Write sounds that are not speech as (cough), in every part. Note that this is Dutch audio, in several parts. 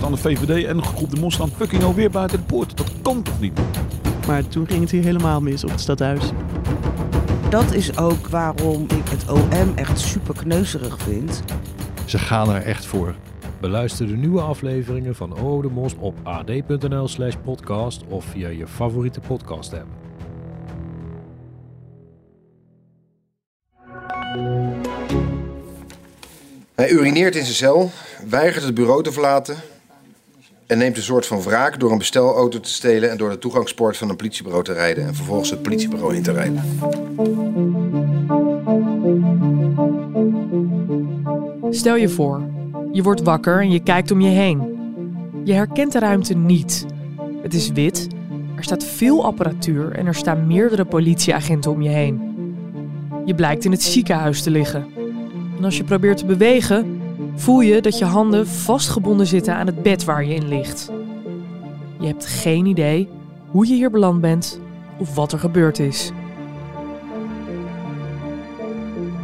staan de VVD en groep de Mos staan fucking alweer buiten de poort. Dat kan toch niet? Maar toen ging het hier helemaal mis op het stadhuis. Dat is ook waarom ik het OM echt super kneuzerig vind. Ze gaan er echt voor. Beluister de nieuwe afleveringen van Oh de Mos op ad.nl slash podcast of via je favoriete podcast app. Hij urineert in zijn cel, weigert het bureau te verlaten en neemt een soort van wraak door een bestelauto te stelen en door de toegangspoort van een politiebureau te rijden en vervolgens het politiebureau in te rijden. Stel je voor, je wordt wakker en je kijkt om je heen. Je herkent de ruimte niet. Het is wit, er staat veel apparatuur en er staan meerdere politieagenten om je heen. Je blijkt in het ziekenhuis te liggen. En als je probeert te bewegen, voel je dat je handen vastgebonden zitten aan het bed waar je in ligt. Je hebt geen idee hoe je hier beland bent of wat er gebeurd is.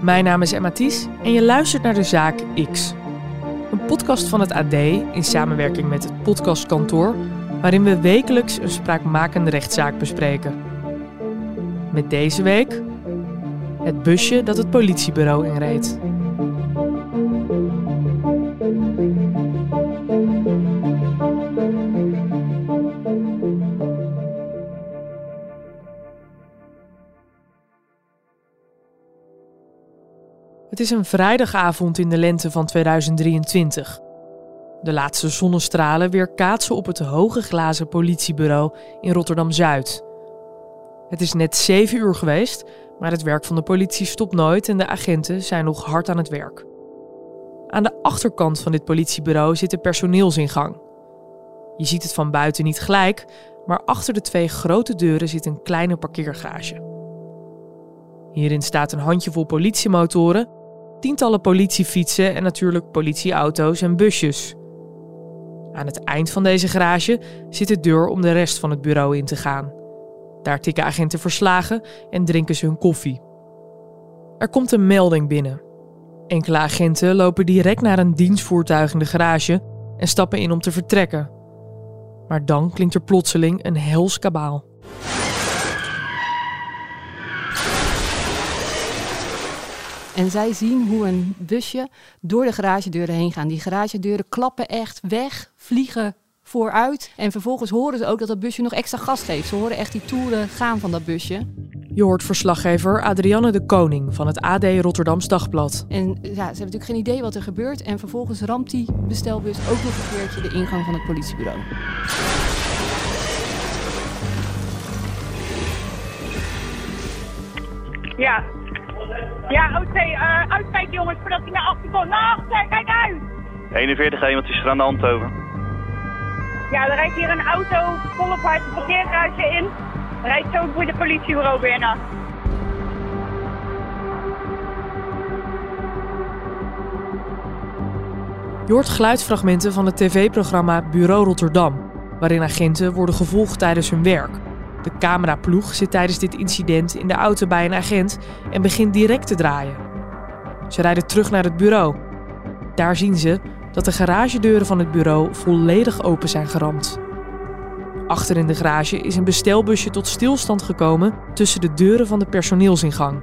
Mijn naam is Emma Thies en je luistert naar de Zaak X. Een podcast van het AD in samenwerking met het podcastkantoor, waarin we wekelijks een spraakmakende rechtszaak bespreken. Met deze week het busje dat het politiebureau inreed. Het is een vrijdagavond in de lente van 2023. De laatste zonnestralen weer kaatsen op het hoge glazen politiebureau in Rotterdam Zuid. Het is net 7 uur geweest, maar het werk van de politie stopt nooit en de agenten zijn nog hard aan het werk. Aan de achterkant van dit politiebureau zit de personeelsingang. Je ziet het van buiten niet gelijk, maar achter de twee grote deuren zit een kleine parkeergarage. Hierin staat een handjevol politiemotoren, tientallen politiefietsen en natuurlijk politieauto's en busjes. Aan het eind van deze garage zit de deur om de rest van het bureau in te gaan. Daar tikken agenten verslagen en drinken ze hun koffie. Er komt een melding binnen. Enkele agenten lopen direct naar een dienstvoertuig in de garage en stappen in om te vertrekken. Maar dan klinkt er plotseling een hels kabaal. En zij zien hoe een busje door de garagedeuren heen gaan. Die garagedeuren klappen echt weg, vliegen vooruit. En vervolgens horen ze ook dat dat busje nog extra gas geeft. Ze horen echt die toeren gaan van dat busje. Je hoort verslaggever Adrianne de Koning van het AD Rotterdams Dagblad. En ja, ze hebben natuurlijk geen idee wat er gebeurt. En vervolgens ramt die bestelbus ook nog een keertje de ingang van het politiebureau. Ja. Ja, OT, uh, uitkijken jongens, voordat hij naar achter komt. Naar achter, kijk uit! 41 1, wat is er aan de hand over? Ja, er rijdt hier een auto volop hard de parkeergarage in. Er rijdt zo voor de politiebureau binnen. Je hoort geluidsfragmenten van het tv-programma Bureau Rotterdam, waarin agenten worden gevolgd tijdens hun werk. De cameraploeg zit tijdens dit incident in de auto bij een agent en begint direct te draaien. Ze rijden terug naar het bureau. Daar zien ze dat de garagedeuren van het bureau volledig open zijn geramd. Achter in de garage is een bestelbusje tot stilstand gekomen tussen de deuren van de personeelsingang.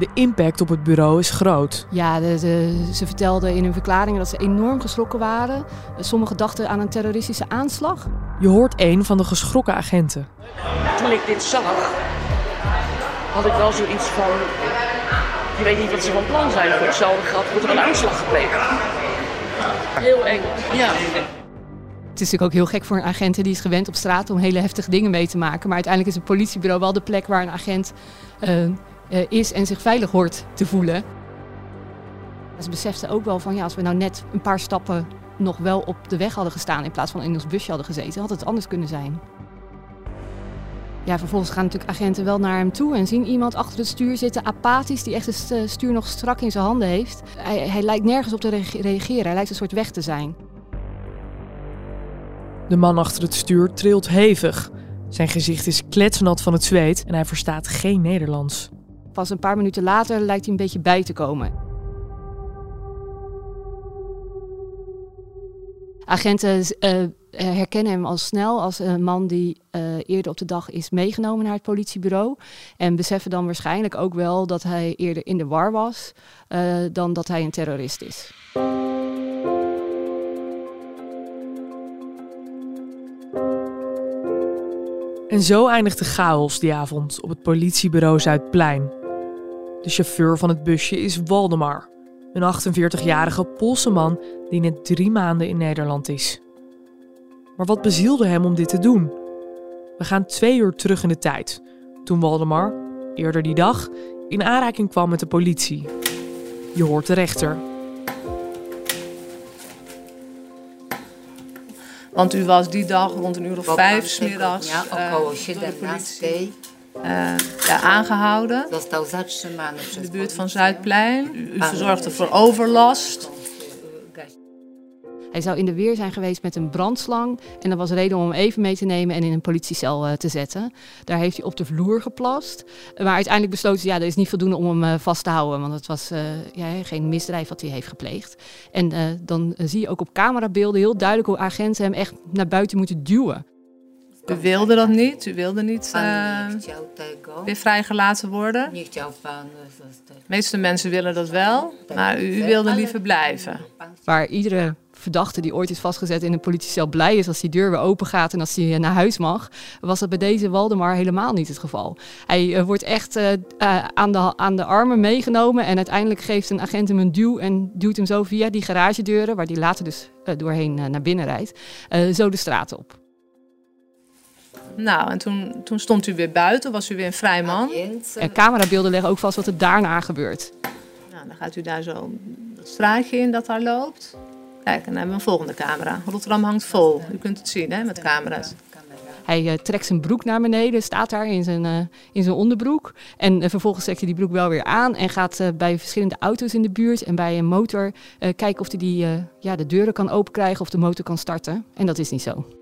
De impact op het bureau is groot. Ja, de, de, ze vertelden in hun verklaringen dat ze enorm geschrokken waren. Sommigen dachten aan een terroristische aanslag. Je hoort een van de geschrokken agenten. Toen ik dit zag, had ik wel zoiets van... Je weet niet wat ze van plan zijn. Voor hetzelfde geld wordt er een aanslag gepleegd. Heel eng, ja. Het is natuurlijk ook heel gek voor een agent die is gewend op straat om hele heftige dingen mee te maken. Maar uiteindelijk is het politiebureau wel de plek waar een agent uh, uh, is en zich veilig hoort te voelen. Ze beseften ook wel van ja, als we nou net een paar stappen nog wel op de weg hadden gestaan in plaats van in ons busje hadden gezeten, had het anders kunnen zijn. Ja, vervolgens gaan natuurlijk agenten wel naar hem toe en zien iemand achter het stuur zitten, apathisch, die echt het stuur nog strak in zijn handen heeft. Hij, hij lijkt nergens op te reageren, hij lijkt een soort weg te zijn. De man achter het stuur trilt hevig. Zijn gezicht is kletsnat van het zweet en hij verstaat geen Nederlands. Pas een paar minuten later lijkt hij een beetje bij te komen. Agenten uh, herkennen hem al snel als een man die uh, eerder op de dag is meegenomen naar het politiebureau. En beseffen dan waarschijnlijk ook wel dat hij eerder in de war was dan dat hij een terrorist is. En zo eindigt de chaos die avond op het politiebureau Zuidplein. De chauffeur van het busje is Waldemar, een 48-jarige Poolse man die net drie maanden in Nederland is. Maar wat bezielde hem om dit te doen? We gaan twee uur terug in de tijd, toen Waldemar, eerder die dag, in aanraking kwam met de politie. Je hoort de rechter. Want u was die dag rond een uur of vijf smiddags Ja, uh, de 17 politie uh, ja, aangehouden. In de buurt van. Zuidplein. U, u verzorgde voor overlast. Hij zou in de weer zijn geweest met een brandslang. En dat was reden om hem even mee te nemen en in een politiecel eh, te zetten. Daar heeft hij op de vloer geplast. Maar uiteindelijk besloten ze, ja, dat is niet voldoende om hem eh, vast te houden. Want het was eh, ja, geen misdrijf wat hij heeft gepleegd. En eh, dan zie je ook op camerabeelden heel duidelijk hoe agenten hem echt naar buiten moeten duwen. U wilde dat niet. U wilde niet eh, weer vrijgelaten worden. E, zostać. De meeste mensen willen dat wel. Maar u, u wilde liever blijven. Waar iedere verdachte die ooit is vastgezet in een politiecel blij is als die deur weer open gaat en als hij eh, naar huis mag, was dat bij deze Waldemar helemaal niet het geval. Hij eh, wordt echt eh, eh, aan, de, aan de armen meegenomen en uiteindelijk geeft een agent hem een duw en duwt hem zo via die garagedeuren, waar hij later dus eh, doorheen eh, naar binnen rijdt, eh, zo de straat op. Nou, en toen, toen stond u weer buiten, was u weer een vrij man. Więc En camerabeelden leggen ook vast wat er daarna gebeurt. Nou, dan gaat u daar zo dat straatje in dat daar loopt. Kijk, en dan hebben we een volgende camera. Rotterdam hangt vol. U kunt het zien hè, met camera's. Hij eh, trekt zijn broek naar beneden, staat daar in zijn, eh, in zijn onderbroek. En eh, vervolgens trekt hij die broek wel weer aan en gaat eh, bij verschillende auto's in de buurt en bij een motor eh, kijken of hij die, eh, ja, de deuren kan openkrijgen of de motor kan starten. En dat is niet zo.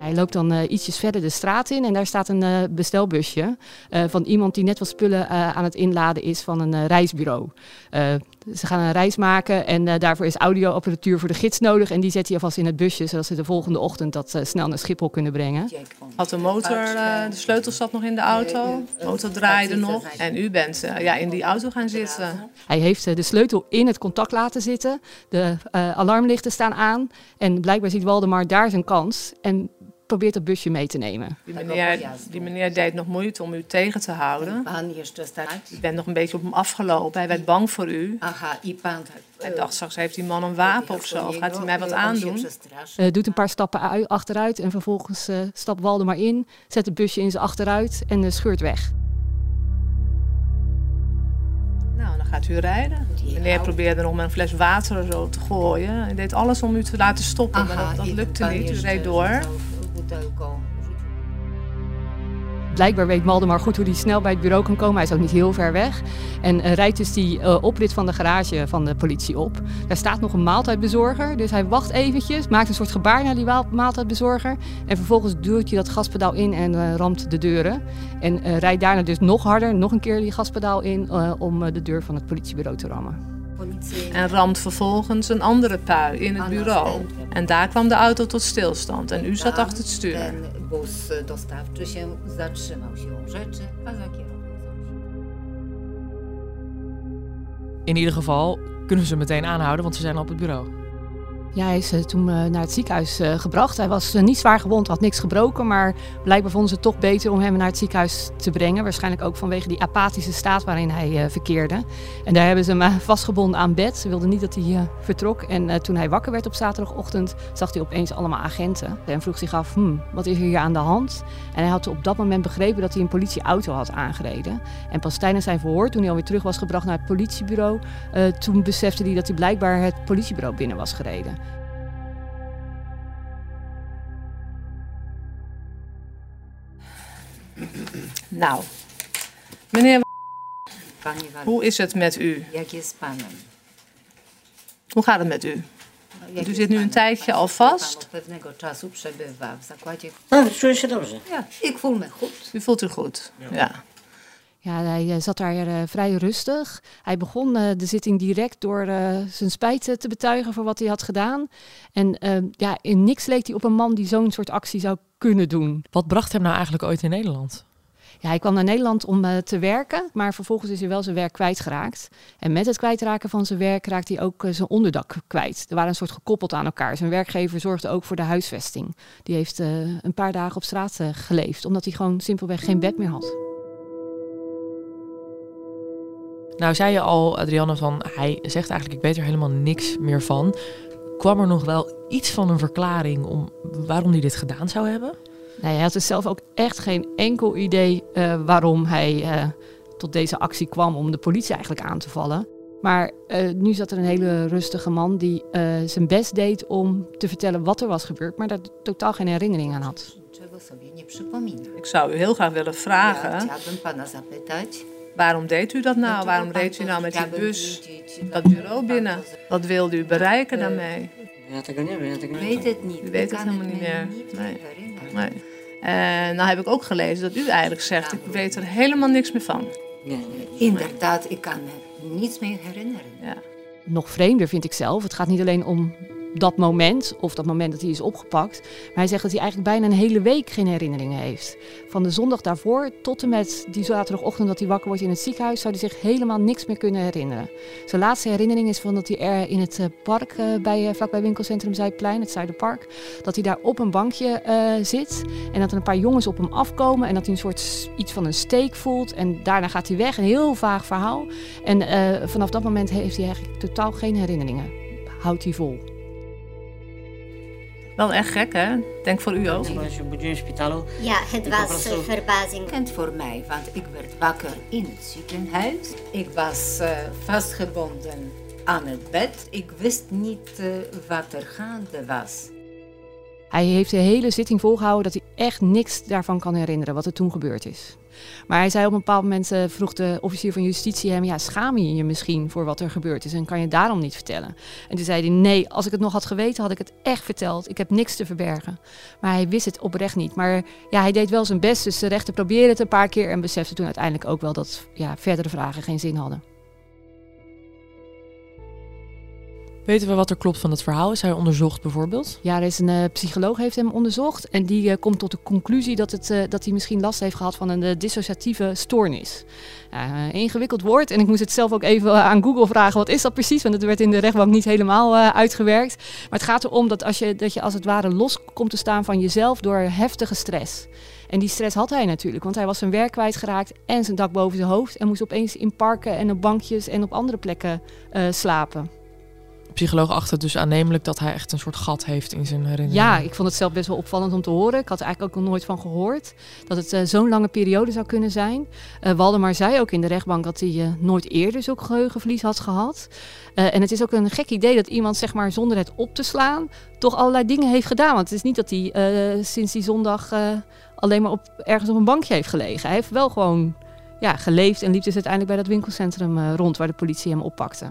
Hij loopt dan eh, ietsjes verder de straat in en daar staat een eh, bestelbusje eh, van iemand die net wat spullen eh, aan het inladen is van een eh, reisbureau. Eh, ze gaan een reis maken en eh, daarvoor is audioapparatuur voor de gids nodig en die zet hij alvast in het busje zodat ze de volgende ochtend dat eh, snel naar Schiphol kunnen brengen. Had de motor, eh, de sleutel zat nog in de auto. De motor draaide nog. En u bent ja, in die auto gaan zitten. Hij heeft de sleutel in het contact laten zitten. De eh, alarmlichten staan aan. En blijkbaar ziet Waldemar daar zijn kans. En probeert dat busje mee te nemen. Die meneer, die meneer deed nog moeite om u tegen te houden. U bent nog een beetje op hem afgelopen. Hij werd bang voor u. Hij dacht straks heeft die man een wapen of zo. Of gaat hij mij wat aandoen? Eh, doet een paar stappen ui- achteruit. En vervolgens eh, stapt Waldemar in. Zet het busje in zijn achteruit. En eh, scheurt weg. Nou, dan gaat u rijden. Meneer probeerde nog met een fles water zo te gooien. Hij deed alles om u te laten stoppen, maar dat, lukte niet. U reed door. Blijkbaar weet Waldemar goed hoe hij snel bij het bureau kan komen. Hij is ook niet heel ver weg. En eh, rijdt dus die eh, oprit van de garage van de politie op. Daar staat nog een maaltijdbezorger. Dus hij wacht eventjes, maakt een soort gebaar naar die maaltijdbezorger. En vervolgens duwt hij dat gaspedaal in en eh, ramt de deuren. En rijdt daarna dus nog harder, nog een keer die gaspedaal in... om de deur van het politiebureau te rammen. En ramt vervolgens een andere pui in het bureau. En daar kwam de auto tot stilstand. En u zat achter het stuur. ten bus e, dostawczy się zatrzymał siłą rzeczy, a za kierownicą In ieder geval kunnen ze meteen aanhouden, want ze zijn al op het bureau. Ja, hij is eh, toen eh, naar het ziekenhuis eh, gebracht. Hij was niet zwaar gewond, had niks gebroken. Maar blijkbaar vonden ze het toch beter om hem naar het ziekenhuis te brengen. Waarschijnlijk ook vanwege die apathische staat waarin hij verkeerde. En daar hebben ze hem vastgebonden aan bed. Ze wilden niet dat hij vertrok. En toen hij wakker werd op zaterdagochtend, zag hij opeens allemaal agenten. En vroeg zich af, hmm, wat is er hier aan de hand? En hij had op dat moment begrepen dat hij een politieauto had aangereden. En pas tijdens zijn verhoor, toen hij alweer terug was gebracht naar het politiebureau... toen besefte hij dat hij blijkbaar het politiebureau binnen was gereden. Nou, meneer, hoe is het met u? Hoe gaat het met u? U zit nu een tijdje al vast. się dobrze. Ja, ik voel me goed. U voelt u goed? Ja. Ja, hij eh, zat daar eh, vrij rustig. Hij begon eh, de zitting direct door eh, zijn spijt te betuigen voor wat hij had gedaan. En eh, ja, in niks leek hij op een man die zo'n soort actie zou kunnen doen. Wat bracht hem nou eigenlijk ooit in Nederland? Ja, hij kwam naar Nederland om eh, te werken, maar vervolgens is hij wel zijn werk kwijtgeraakt. En met het kwijtraken van zijn werk raakte hij ook eh, zijn onderdak kwijt. Er waren een soort gekoppeld aan elkaar. Zijn werkgever zorgde ook voor de huisvesting. Die heeft eh, een paar dagen op straat geleefd, omdat hij gewoon simpelweg geen bed meer had. Nou, zei je al, Adrianne, van hij zegt eigenlijk: Ik weet er helemaal niks meer van. Kwam er nog wel iets van een verklaring om waarom hij dit gedaan zou hebben? Nou, hij had dus zelf ook echt geen enkel idee eh, waarom hij eh, tot deze actie kwam om de politie eigenlijk aan te vallen. Maar eh, nu zat er een hele rustige man die eh, zijn best deed om te vertellen wat er was gebeurd, maar daar totaal geen herinnering aan had. Ik zou u heel graag willen vragen, waarom deed u dat nou? Waarom reed u nou met die bus dat bureau binnen? Wat wilde u bereiken daarmee? Ja tego nie wiem, ja tego ik weet het niet. U weet Ik het kan helemaal niet me meer. niet Nee. meer herinneren. Nee. En nou heb ik ook gelezen dat u eigenlijk zegt, ik weet er helemaal niks meer van. Inderdaad, ik kan me niets meer herinneren. Ja. Nog vreemder vind ik zelf. Het gaat niet alleen om dat moment, of dat moment dat hij is opgepakt. Maar hij zegt dat hij eigenlijk bijna een hele week geen herinneringen heeft. Van de zondag daarvoor tot en met die zaterdagochtend dat hij wakker wordt in het ziekenhuis, zou hij zich helemaal niks meer kunnen herinneren. Zijn laatste herinnering is van dat hij er in het eh, park eh, bij, eh, vlakbij winkelcentrum Zuidplein, het Zuiderpark, dat hij daar op een bankje zit en dat er een paar jongens op hem afkomen en dat hij een soort iets van een steek voelt en daarna gaat hij weg. Een heel vaag verhaal. En vanaf dat moment heeft hij eigenlijk totaal geen herinneringen. Houdt hij vol. Wel echt gek, hè? Denk voor u ook. Ja, het was verbazing. Bekend voor mij, want ik werd wakker in het ziekenhuis. Ik was eh, vastgebonden aan het bed. Ik wist niet eh, wat er gaande was. Hij heeft de hele zitting volgehouden dat hij echt niks daarvan kan herinneren wat er toen gebeurd is. Maar hij zei op een bepaald moment, eh, vroeg de officier van justitie hem, ja, schaam je je misschien voor wat er gebeurd is en kan je daarom niet vertellen? En toen zei hij, nee, als ik het nog had geweten had ik het echt verteld. Ik heb niks te verbergen. Maar hij wist het oprecht niet. Maar ja, hij deed wel zijn best, dus de rechter probeerde het een paar keer en besefte toen uiteindelijk ook wel dat ja, verdere vragen geen zin hadden. Weten we wat er klopt van het verhaal? Is hij onderzocht bijvoorbeeld? Ja, er is een eh, psycholoog heeft hem onderzocht en die eh, komt tot de conclusie dat, het, eh, dat hij misschien last heeft gehad van een dissociatieve stoornis. Ingewikkeld woord en ik moest het zelf ook even aan Google vragen wat is dat precies, want het werd in de rechtbank niet helemaal uitgewerkt. Maar het gaat erom dat, als je, dat je als het ware los komt te staan van jezelf door heftige stress. En die stress had hij natuurlijk, want hij was zijn werk kwijtgeraakt en zijn dak boven zijn hoofd en moest opeens in parken en op bankjes en op andere plekken slapen. Psycholoog acht het dus aannemelijk dat hij echt een soort gat heeft in zijn herinneringen. Ja, ik vond het zelf best wel opvallend om te horen. Ik had er eigenlijk ook nog nooit van gehoord dat het eh, zo'n lange periode zou kunnen zijn. Eh Waldemar zei ook in de rechtbank dat hij eh, nooit eerder zulk geheugenverlies had gehad. Eh, en het is ook een gek idee dat iemand, zeg maar, zonder het op te slaan, toch allerlei dingen heeft gedaan. Want het is niet dat hij sinds die zondag alleen maar op, ergens op een bankje heeft gelegen. Hij heeft wel gewoon ja, geleefd en liep dus uiteindelijk bij dat winkelcentrum rond waar de politie hem oppakte.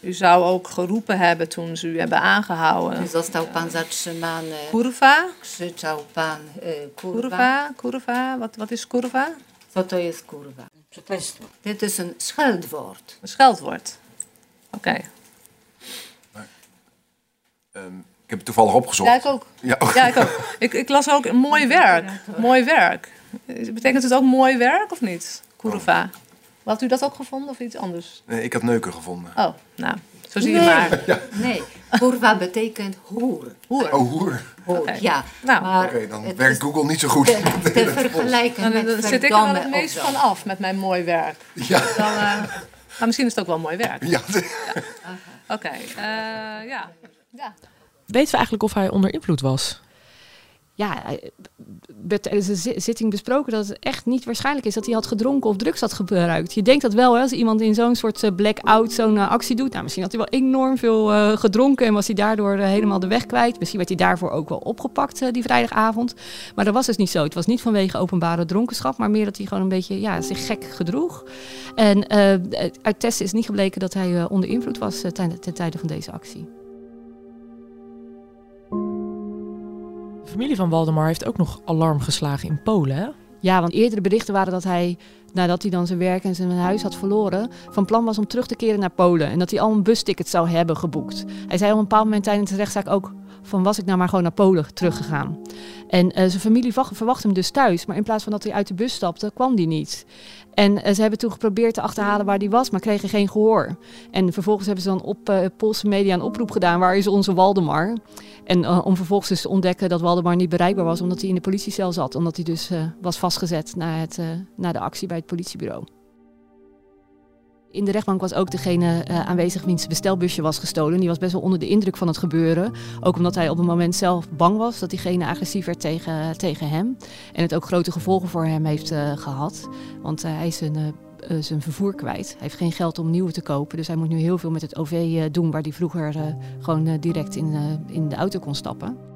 U zou ook geroepen hebben toen ze u hebben aangehouden. Został pan zatrzymany. Kurwa? Krzyczał pan e, kurwa. Kurwa? Kurwa? Wat, wat is kurwa? Co to jest kurwa? Przekleństwo. Dit is een scheldwoord. Een scheldwoord. Oké. Ehm, ik heb het toevallig opgezocht. Ja, ik ook. Ja, ik ook. (laughs) Ik, ik las ook mooi werk. Mooi werk. Betekent het ook mooi werk of niet? Kurva. Had u dat ook gevonden of iets anders? Nee, ik had neuken gevonden. Oh, nou, zo zie je nee. maar. (laughs) Nee, kurwa betekent hoer. Hoer. Oh, hoer. Ja. Nou. maar Oké, dan werkt is Google niet zo goed. te, te (laughs) vergelijken Dan, met dan zit ik er het meest van af met mijn mooi werk. Ja. Dan, eh, maar misschien is het ook wel mooi werk. Ja, (laughs) Oké, eh, ja. ja. Weten we eigenlijk of hij onder invloed was? Ja, werd tijdens de zi- zitting besproken dat het echt niet waarschijnlijk is dat hij had gedronken of drugs had gebruikt. Je denkt dat wel, hè, als iemand in zo'n soort eh, blackout zo'n eh, actie doet. Nou, misschien had hij wel enorm veel eh, gedronken en was hij daardoor helemaal de weg kwijt. Misschien werd hij daarvoor ook wel opgepakt die vrijdagavond. Maar dat was dus niet zo. Het was niet vanwege openbare dronkenschap, maar meer dat hij gewoon een beetje ja, zich gek gedroeg. En uit testen is niet gebleken dat hij onder invloed was ten tijde van deze actie. Familie van Waldemar heeft ook nog alarm geslagen in Polen, hè? Ja, want eerdere berichten waren dat hij, nadat hij dan zijn werk en zijn huis had verloren, van plan was om terug te keren naar Polen. En dat hij al een busticket zou hebben geboekt. Hij zei op een bepaald moment tijdens de rechtszaak ook van was ik nou maar gewoon naar Polen teruggegaan. En uh, zijn familie verwachtte hem dus thuis, maar in plaats van dat hij uit de bus stapte, kwam die niet. En uh, ze hebben toen geprobeerd te achterhalen waar die was, maar kregen geen gehoor. En vervolgens hebben ze dan op uh, Poolse media een oproep gedaan, waar is onze Waldemar? En om vervolgens dus te ontdekken dat Waldemar niet bereikbaar was, omdat hij in de politiecel zat. Omdat hij dus was vastgezet na, het, na de actie bij het politiebureau. In de rechtbank was ook degene uh, aanwezig wiens bestelbusje was gestolen. Die was best wel onder de indruk van het gebeuren. Ook omdat hij op het moment zelf bang was dat diegene agressief werd tegen, tegen hem. En het ook grote gevolgen voor hem heeft uh, gehad. Want uh, hij is een zijn vervoer kwijt. Hij heeft geen geld om nieuwe te kopen. Dus hij moet nu heel veel met het OV doen, waar hij vroeger gewoon direct in, in de auto kon stappen.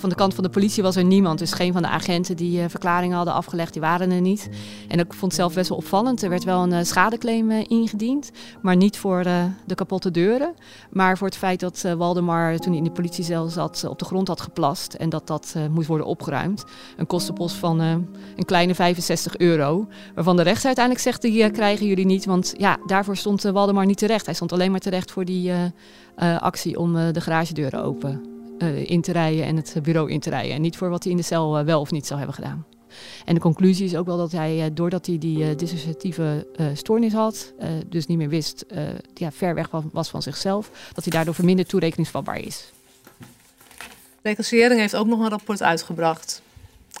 Van de kant van de politie was er niemand. Dus geen van de agenten die uh, verklaringen hadden afgelegd, die waren er niet. En ik vond het zelf best wel opvallend. Er werd wel een uh, schadeclaim uh, ingediend. Maar niet voor de kapotte deuren. Maar voor het feit dat Waldemar toen hij in de politiecel zat op de grond had geplast. En dat dat moest worden opgeruimd. Een kostenpost van een kleine 65 euro. Waarvan de rechter uiteindelijk zegt, die krijgen jullie niet. Want ja, daarvoor stond Waldemar niet terecht. Hij stond alleen maar terecht voor die actie om de garagedeuren open uh, in te rijden en het bureau in te rijden. En niet voor wat hij in de cel uh, wel of niet zou hebben gedaan. En de conclusie is ook wel dat hij, uh, doordat hij die dissociatieve stoornis had, dus niet meer wist, ja, ver weg was van zichzelf, dat hij daardoor verminderd toerekeningsvatbaar is. De reclassering heeft ook nog een rapport uitgebracht.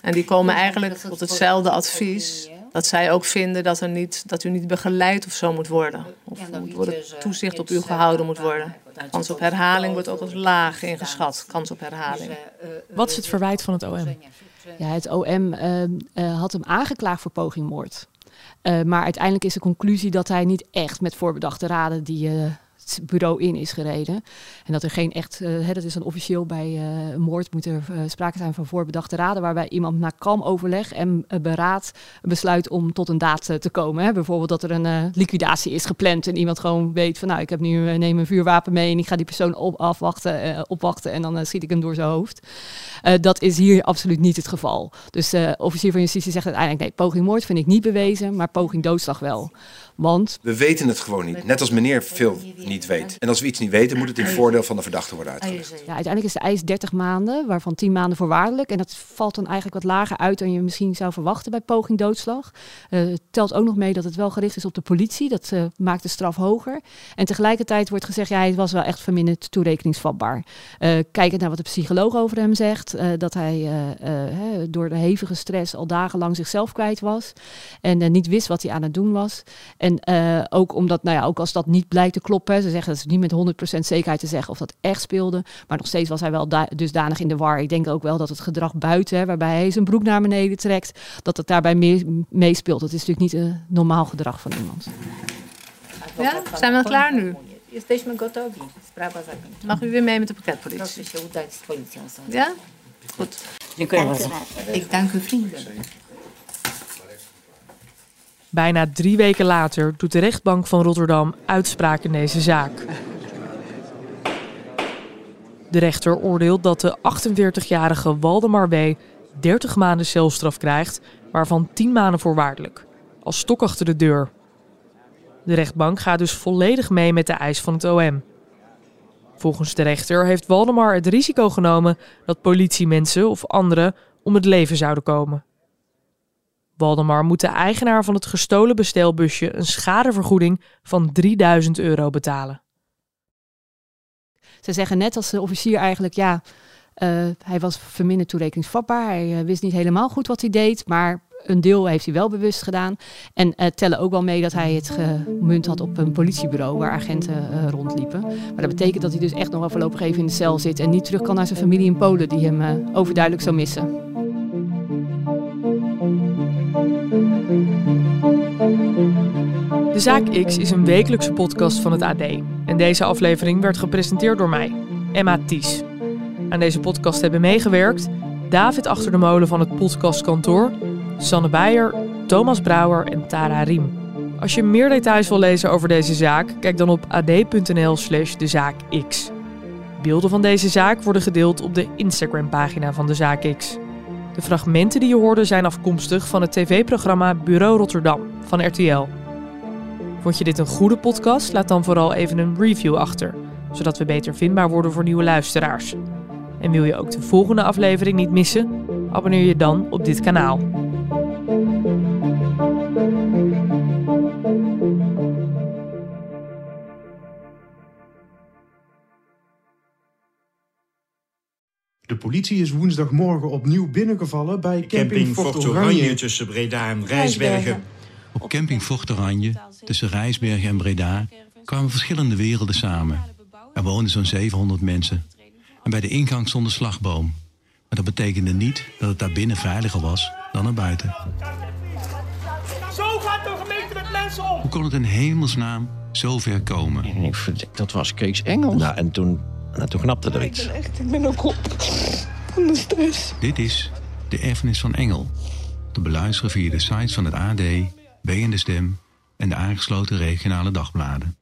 En die komen eigenlijk tot hetzelfde advies. Dat zij ook vinden dat, er niet, dat u niet begeleid of zo moet worden. Of moet worden toezicht op u gehouden moet worden. Kans op herhaling wordt ook als laag ingeschat. Kans op herhaling. Wat is het verwijt van het OM? Ja, het OM uh, uh, had hem aangeklaagd voor pogingmoord. Uh, maar uiteindelijk is de conclusie dat hij niet echt met voorbedachte raden die bureau in is gereden. En dat er geen echt, hè, dat is dan officieel bij uh, moord, moet er uh, sprake zijn van voorbedachte raden, waarbij iemand na kalm overleg en beraad besluit om tot een daad te komen. Hè. Bijvoorbeeld dat er een liquidatie is gepland en iemand gewoon weet van nou, ik heb nu neem een vuurwapen mee en ik ga die persoon op, afwachten, opwachten en dan schiet ik hem door zijn hoofd. dat is hier absoluut niet het geval. Dus de officier van justitie zegt uiteindelijk nee, poging moord vind ik niet bewezen, maar poging doodslag wel. Want... We weten het gewoon niet. Net als meneer veel niet weet. En als we iets niet weten, moet het in voordeel van de verdachte worden uitgelegd. Ja, uiteindelijk is de eis 30 maanden, waarvan 10 maanden voorwaardelijk. En dat valt dan eigenlijk wat lager uit dan je misschien zou verwachten bij poging doodslag. Uh, het telt ook nog mee dat het wel gericht is op de politie. Dat uh, maakt de straf hoger. En tegelijkertijd wordt gezegd, ja, hij was wel echt verminderd toerekeningsvatbaar. Uh, kijkend naar wat de psycholoog over hem zegt, dat hij door de hevige stress al dagenlang zichzelf kwijt was. En niet wist wat hij aan het doen was. En en uh, ook omdat, nou ja, ook als dat niet blijkt te kloppen, ze zeggen dat is niet met 100% zekerheid te zeggen of dat echt speelde. Maar nog steeds was hij wel dusdanig in de war. Ik denk ook wel dat het gedrag buiten, waarbij hij zijn broek naar beneden trekt, dat het daarbij meespeelt. dat is natuurlijk niet een normaal gedrag van iemand. Ja, zijn we klaar nu? Mag u weer mee met de pakketpolitie? Ja? Goed. Ik dank uw vrienden. Bijna drie weken later doet de rechtbank van Rotterdam uitspraak in deze zaak. De rechter oordeelt dat de 48-jarige Waldemar W. 30 maanden celstraf krijgt, waarvan 10 maanden voorwaardelijk, als stok achter de deur. De rechtbank gaat dus volledig mee met de eis van het OM. Volgens de rechter heeft Waldemar het risico genomen dat politiemensen of anderen om het leven zouden komen. Waldemar moet de eigenaar van het gestolen bestelbusje een schadevergoeding van 3000 euro betalen. Ze zeggen net als de officier eigenlijk, ja, uh, hij was verminderd toerekeningsvatbaar. Hij uh, wist niet helemaal goed wat hij deed, maar een deel heeft hij wel bewust gedaan. En uh, tellen ook wel mee dat hij het gemunt had op een politiebureau waar agenten rondliepen. Maar dat betekent dat hij dus echt nog wel voorlopig even in de cel zit en niet terug kan naar zijn familie in Polen die hem overduidelijk zou missen. De Zaak X is een wekelijkse podcast van het AD. En deze aflevering werd gepresenteerd door mij, Emma Ties. Aan deze podcast hebben meegewerkt David Achter de Molen van het podcastkantoor, Sanne Beijer, Thomas Brouwer en Tara Riem. Als je meer details wil lezen over deze zaak, kijk dan op ad.nl slash de zaak X. Beelden van deze zaak worden gedeeld op de Instagram-pagina van de zaak X. De fragmenten die je hoorde zijn afkomstig van het tv-programma Bureau Rotterdam van RTL. Vond je dit een goede podcast? Laat dan vooral even een review achter, zodat we beter vindbaar worden voor nieuwe luisteraars. En wil je ook de volgende aflevering niet missen? Abonneer je dan op dit kanaal. De politie is woensdagmorgen opnieuw binnengevallen bij camping, Fort Oranje. tussen Breda en Rijsbergen. Op camping Fort Oranje, tussen Rijsbergen en Breda, kwamen verschillende werelden samen. Er woonden zo'n 700 mensen. En bij de ingang stond een slagboom. Maar dat betekende niet dat het daar binnen veiliger was dan er buiten. Zo gaat de gemeente met mensen om! Hoe kon het in hemelsnaam zo ver komen? Ik dat was Kees Engels. Nou, en toen, nou, toen knapte er iets. Echt, ik ben ook op van de stress. Dit is De Erfenis van Engel. Te beluisteren via de sites van het AD, BN De Stem en de aangesloten regionale dagbladen.